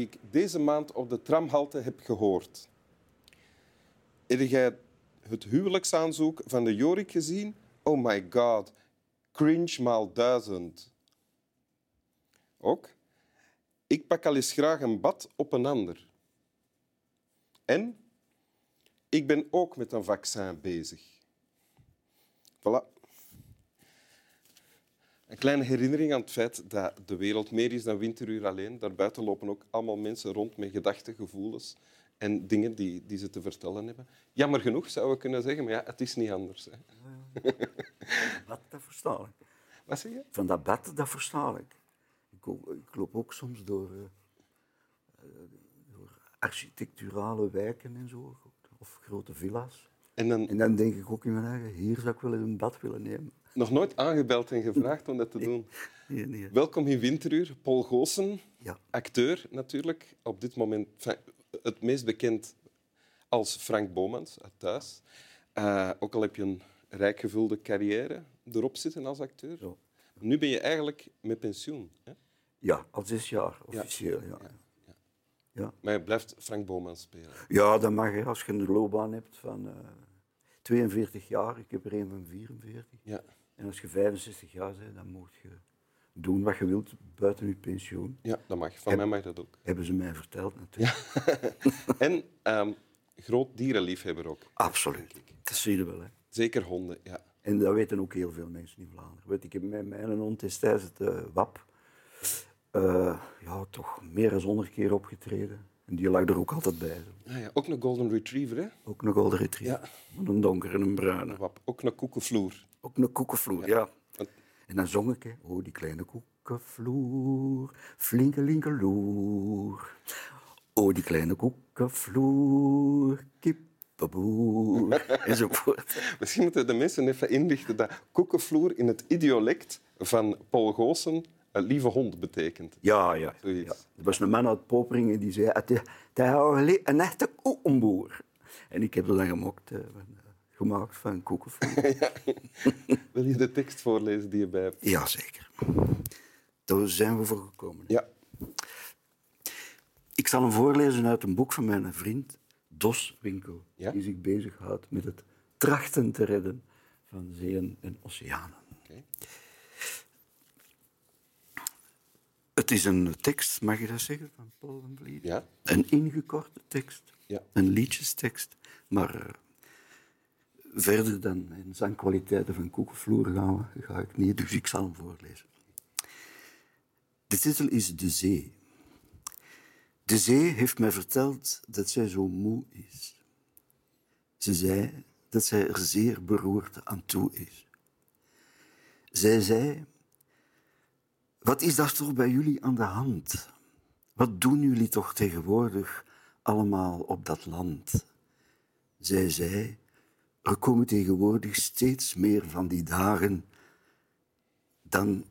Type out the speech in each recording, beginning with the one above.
die ik deze maand op de tramhalte heb gehoord. Heb jij het huwelijksaanzoek van de Jorik gezien? Oh my god, cringe maal duizend. Ook, ik pak al eens graag een bad op een ander. En ik ben ook met een vaccin bezig. Voilà. Kleine herinnering aan het feit dat de wereld meer is dan winteruur alleen. Daarbuiten lopen ook allemaal mensen rond met gedachten, gevoelens en dingen die, die ze te vertellen hebben. Jammer genoeg, zouden we kunnen zeggen, maar ja, het is niet anders. Hè. Wat, dat versta ik. Wat zeg je? Van dat bed, dat versta ik. Ik, ik loop ook soms door, eh, eh, door architecturale wijken en zo, of grote villa's. En dan En dan denk ik ook in mijn eigen, hier zou ik wel eens een bad willen nemen. Nog nooit aangebeld en gevraagd om dat te doen. Nee, nee. Welkom in Winteruur, Paul Goossen, Ja. acteur natuurlijk. Op dit moment het meest bekend als Frank Bomans uit Thuis. Eh, ook al heb je een rijk gevulde carrière erop zitten als acteur. Zo. Nu ben je eigenlijk met pensioen. Hè? ja, al zes jaar officieel. Ja, ja. Ja. Ja. Maar je blijft Frank Bomans spelen. ja dat mag je als je een loopbaan hebt van eh 42 jaar. Ik heb er een van 44. Ja. En als je 65 jaar bent, dan moet je doen wat je wilt buiten je pensioen. ja, dat mag. Van mij mag dat ook. Hebben ze mij verteld natuurlijk. En ehm, groot dierenliefhebber ook. Absoluut. Dat zie je wel. Hè. Zeker honden, ja. En dat weten ook heel veel mensen in Vlaanderen. Weet, ik heb met mijn hond destijds het eh, WAP eh, ja, toch meer dan honderd keer opgetreden. En die lag er ook altijd bij. Ah, ja. Ook een golden retriever, hè? Ook een golden retriever. Ja. Een donkere en een bruine. Ook een koekenvloer. Ook een koekenvloer, ja. En dan zong ik, hè, oh die kleine koekenvloer, flinkelinkeloer. Oh die kleine koekenvloer, kippenboer, enzovoort. Misschien moeten de mensen even inlichten dat koekenvloer in het idiolect van Paul Goossen een lieve hond betekent. Ja, ja. Ja. Er was een man uit Poperingen die zei, het is een echte koekenboer. En ik heb er dan gemokt, eh, van, eh, gemaakt van koekenvloer. Wil je de tekst voorlezen die je bij hebt? ja, zeker. Daar zijn we voor gekomen. Ja. Ik zal hem voorlezen uit een boek van mijn vriend Dos Winkel. Ja? Die zich bezighoudt met het trachten te redden van zeeën en oceanen. Oké. Het is een tekst, mag je dat zeggen, van Paul van Vliet? Ja. Een ingekorte tekst, Ja. een liedjestekst, maar eh, verder dan in zangkwaliteiten van koekenvloer gaan we, ga ik niet, dus ik zal hem voorlezen. De titel is De Zee. De zee heeft mij verteld dat zij zo moe is. Ze zei dat zij er zeer beroerd aan toe is. Zij zei, wat is daar toch bij jullie aan de hand? Wat doen jullie toch tegenwoordig allemaal op dat land? Zij zei, er komen tegenwoordig steeds meer van die dagen. Dan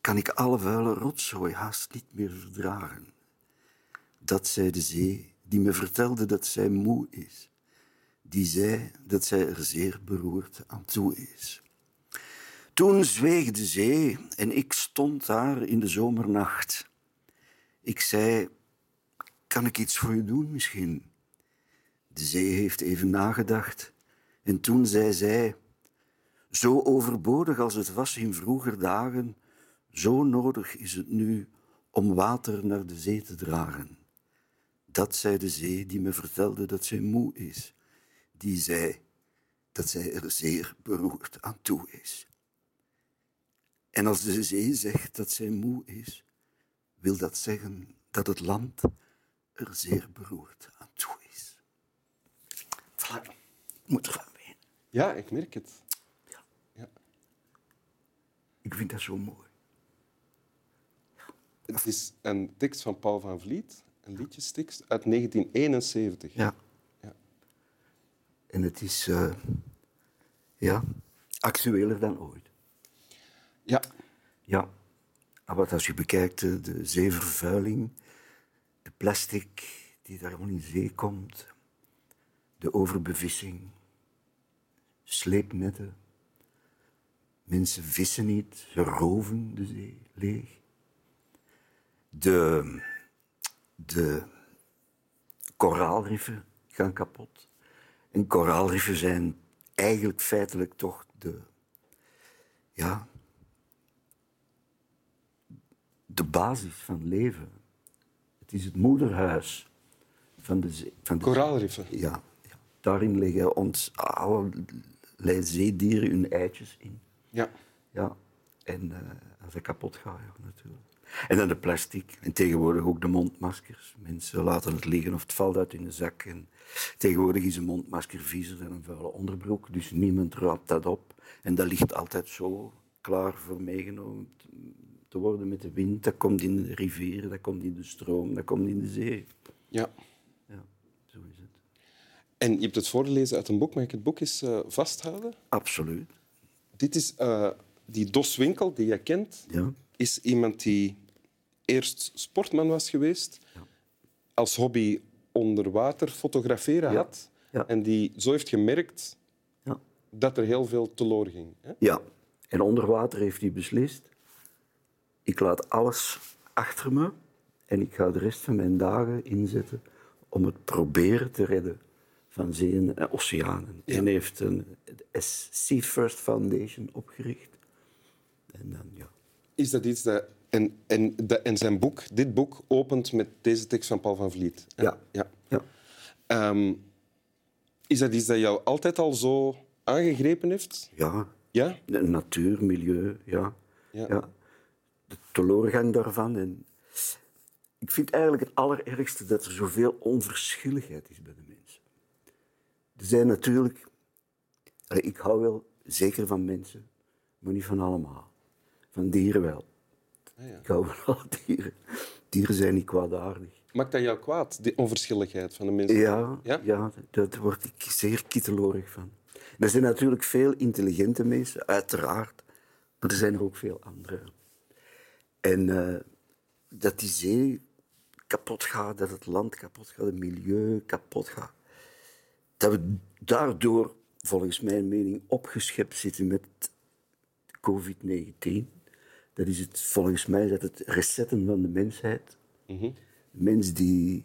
kan ik alle vuile rotzooi haast niet meer verdragen. Dat zei de zee, die me vertelde dat zij moe is. Die zei dat zij er zeer beroerd aan toe is. Toen zweeg de zee en ik stond daar in de zomernacht. Ik zei, kan ik iets voor je doen misschien? De zee heeft even nagedacht en toen zei zij, zo overbodig als het was in vroeger dagen, zo nodig is het nu om water naar de zee te dragen. Dat zei de zee die me vertelde dat zij moe is. Die zei dat zij er zeer beroerd aan toe is. En als de zee zegt dat zij moe is, wil dat zeggen dat het land er zeer beroerd aan toe is. Voilà. Ik moet ervan ween. Ja, ik merk het. Ik vind dat zo mooi. Het is een tekst van Paul van Vliet, een liedjestekst uit 1971. Ja. Ja. En het is eh, ja, actueler dan ooit. Ja. Ja. Maar wat als je bekijkt de, de zeevervuiling, de plastic die daar allemaal in zee komt, de overbevissing, sleepnetten. Mensen vissen niet, ze roven de zee leeg. De, de koraalriffen gaan kapot. En koraalriffen zijn eigenlijk feitelijk toch de, ja, de basis van leven. Het is het moederhuis van de zee. Van de Koraalriffen. Ja, ja, daarin leggen ons allerlei zeedieren hun eitjes in. Ja. Ja, en eh, als ze kapot gaan, ja, natuurlijk. En dan de plastic. En tegenwoordig ook de mondmaskers. Mensen laten het liggen of het valt uit in de zak. En tegenwoordig is een mondmasker viezer dan een vuile onderbroek. Dus niemand raapt dat op. En dat ligt altijd zo klaar voor meegenomen te worden met de wind. Dat komt in de rivier, dat komt in de stroom, dat komt in de zee. ja. Ja, zo is het. En je hebt het voorgelezen uit een boek. Mag ik het boek eens eh, vasthouden? Absoluut. Dit is eh, die Dos Winkel, die je kent. Ja. Is iemand die eerst sportman was geweest. Als hobby onder water fotograferen Ja. had. Ja. En die zo heeft gemerkt Ja. dat er heel veel teloor ging. Hè? Ja, en onder water heeft hij beslist: ik laat alles achter me en ik ga de rest van mijn dagen inzetten om het proberen te redden van zeeën en oceanen. En heeft een Sea First Foundation opgericht. En dan, ja. Is dat iets dat... En, en, en zijn boek, dit boek, opent met deze tekst van Paul van Vliet. hè? Ja. ja. ja. Ehm, is dat iets dat jou altijd al zo aangegrepen heeft? Ja, Ja? de natuur, milieu, ja. Ja. ja. De teleurgang daarvan. En ik vind eigenlijk het allerergste dat er zoveel onverschilligheid is bij de mensen. Er zijn natuurlijk... Ik hou wel zeker van mensen, maar niet van allemaal. Van dieren wel. Ah, ja. Ik hou van alle dieren. Dieren zijn niet kwaadaardig. Maakt dat jou kwaad, die onverschilligheid van de mensen? Ja, Ja? ja? daar word ik zeer kittelorig van. Er zijn natuurlijk veel intelligente mensen, uiteraard. Maar er zijn er ook veel andere. En eh, dat die zee kapot gaat, dat het land kapot gaat, het milieu kapot gaat. Dat we daardoor, volgens mijn mening, opgeschept zitten met COVID-19. Dat is het, volgens mij dat het resetten van de mensheid. De mens die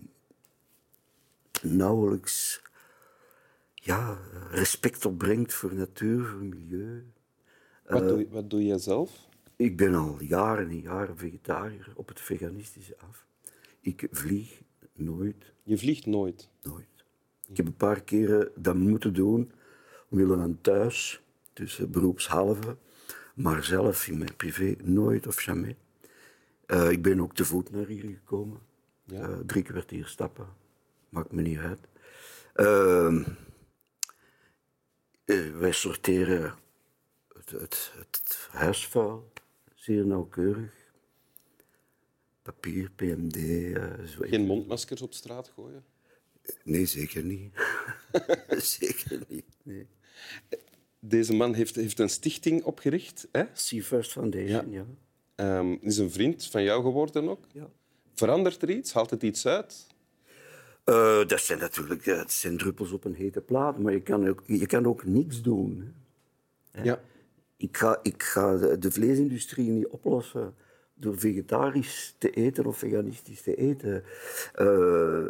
nauwelijks ja, respect opbrengt voor natuur, voor milieu. Wat, doe, je- wat doe jij zelf? Ik ben al jaren en jaren vegetariër op het veganistische af. Ik vlieg nooit, Je vliegt nooit. nooit. Ik heb een paar keren dat moeten doen, omwille van thuis, tussen beroepshalve, maar zelf in mijn privé nooit of jamais. Eh, ik ben ook te voet naar hier gekomen. Ja. Eh, drie kwartier stappen, maakt me niet uit. Ehm, eh, wij sorteren het, het, het huisvuil zeer nauwkeurig. Papier, PMD, eh, zo. Geen mondmaskers op straat gooien? Nee, zeker niet. zeker niet. Nee. Deze man heeft, heeft een stichting opgericht. Hè? Sea First Foundation, ja. Ehm, is een vriend van jou geworden ook. ja. Verandert er iets? Haalt het iets uit? Eh, dat zijn natuurlijk eh, het zijn druppels op een hete plaat, maar je kan ook, je kan ook niks doen. hè. Ja. Ik ga, ik ga de, vleesindustrie niet oplossen door vegetarisch te eten of veganistisch te eten. Eh,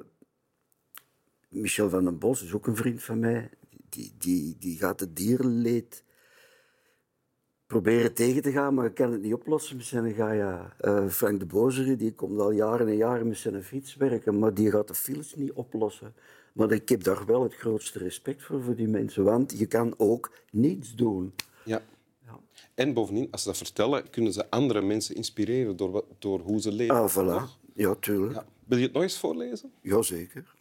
Michel van den Bos is ook een vriend van mij. Die, die, die gaat het dierenleed proberen tegen te gaan, maar kan het niet oplossen met zijn Gaia. Eh Frank de Bozere die komt al jaren en jaren met zijn fiets werken, maar die gaat de files niet oplossen. Maar ik heb daar wel het grootste respect voor, voor die mensen, want je kan ook niets doen. ja. En bovendien, als ze dat vertellen, kunnen ze andere mensen inspireren door, wat- door hoe ze leven. Ah, voilà. Ja, tuurlijk. Ja. Wil je het nog eens voorlezen? Jazeker.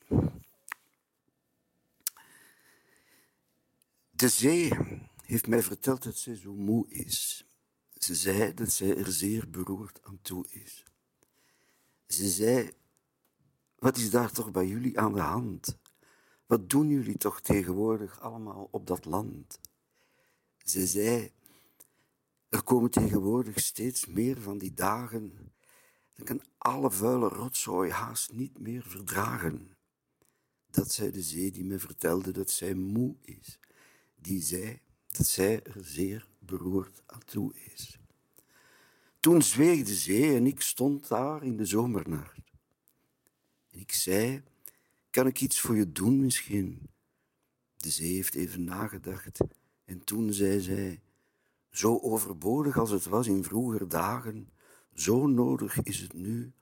De zee heeft mij verteld dat zij zo moe is. Ze zei dat zij er zeer beroerd aan toe is. Ze zei, wat is daar toch bij jullie aan de hand? Wat doen jullie toch tegenwoordig allemaal op dat land? Ze zei, er komen tegenwoordig steeds meer van die dagen dan kan alle vuile rotzooi haast niet meer verdragen. Dat zei de zee die me vertelde dat zij moe is. Die zei dat zij er zeer beroerd aan toe is. Toen zweeg de zee en ik stond daar in de zomernacht. En ik zei, kan ik iets voor je doen misschien? De zee heeft even nagedacht en toen zei zij, zo overbodig als het was in vroeger dagen, zo nodig is het nu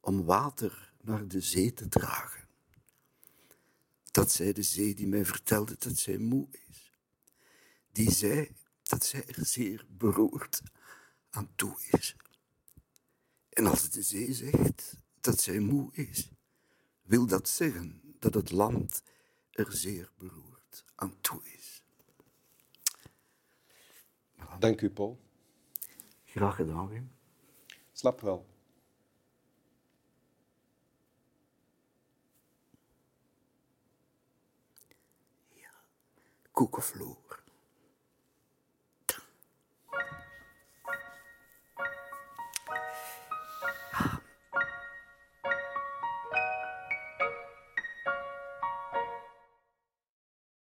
om water naar de zee te dragen. Dat zei de zee die mij vertelde dat zij moe is. Die zei dat zij er zeer beroerd aan toe is. En als de zee zegt dat zij moe is, wil dat zeggen dat het land er zeer beroerd aan toe is. Dank u, Paul. Graag gedaan, Wim. Slap wel. Koekenvloer.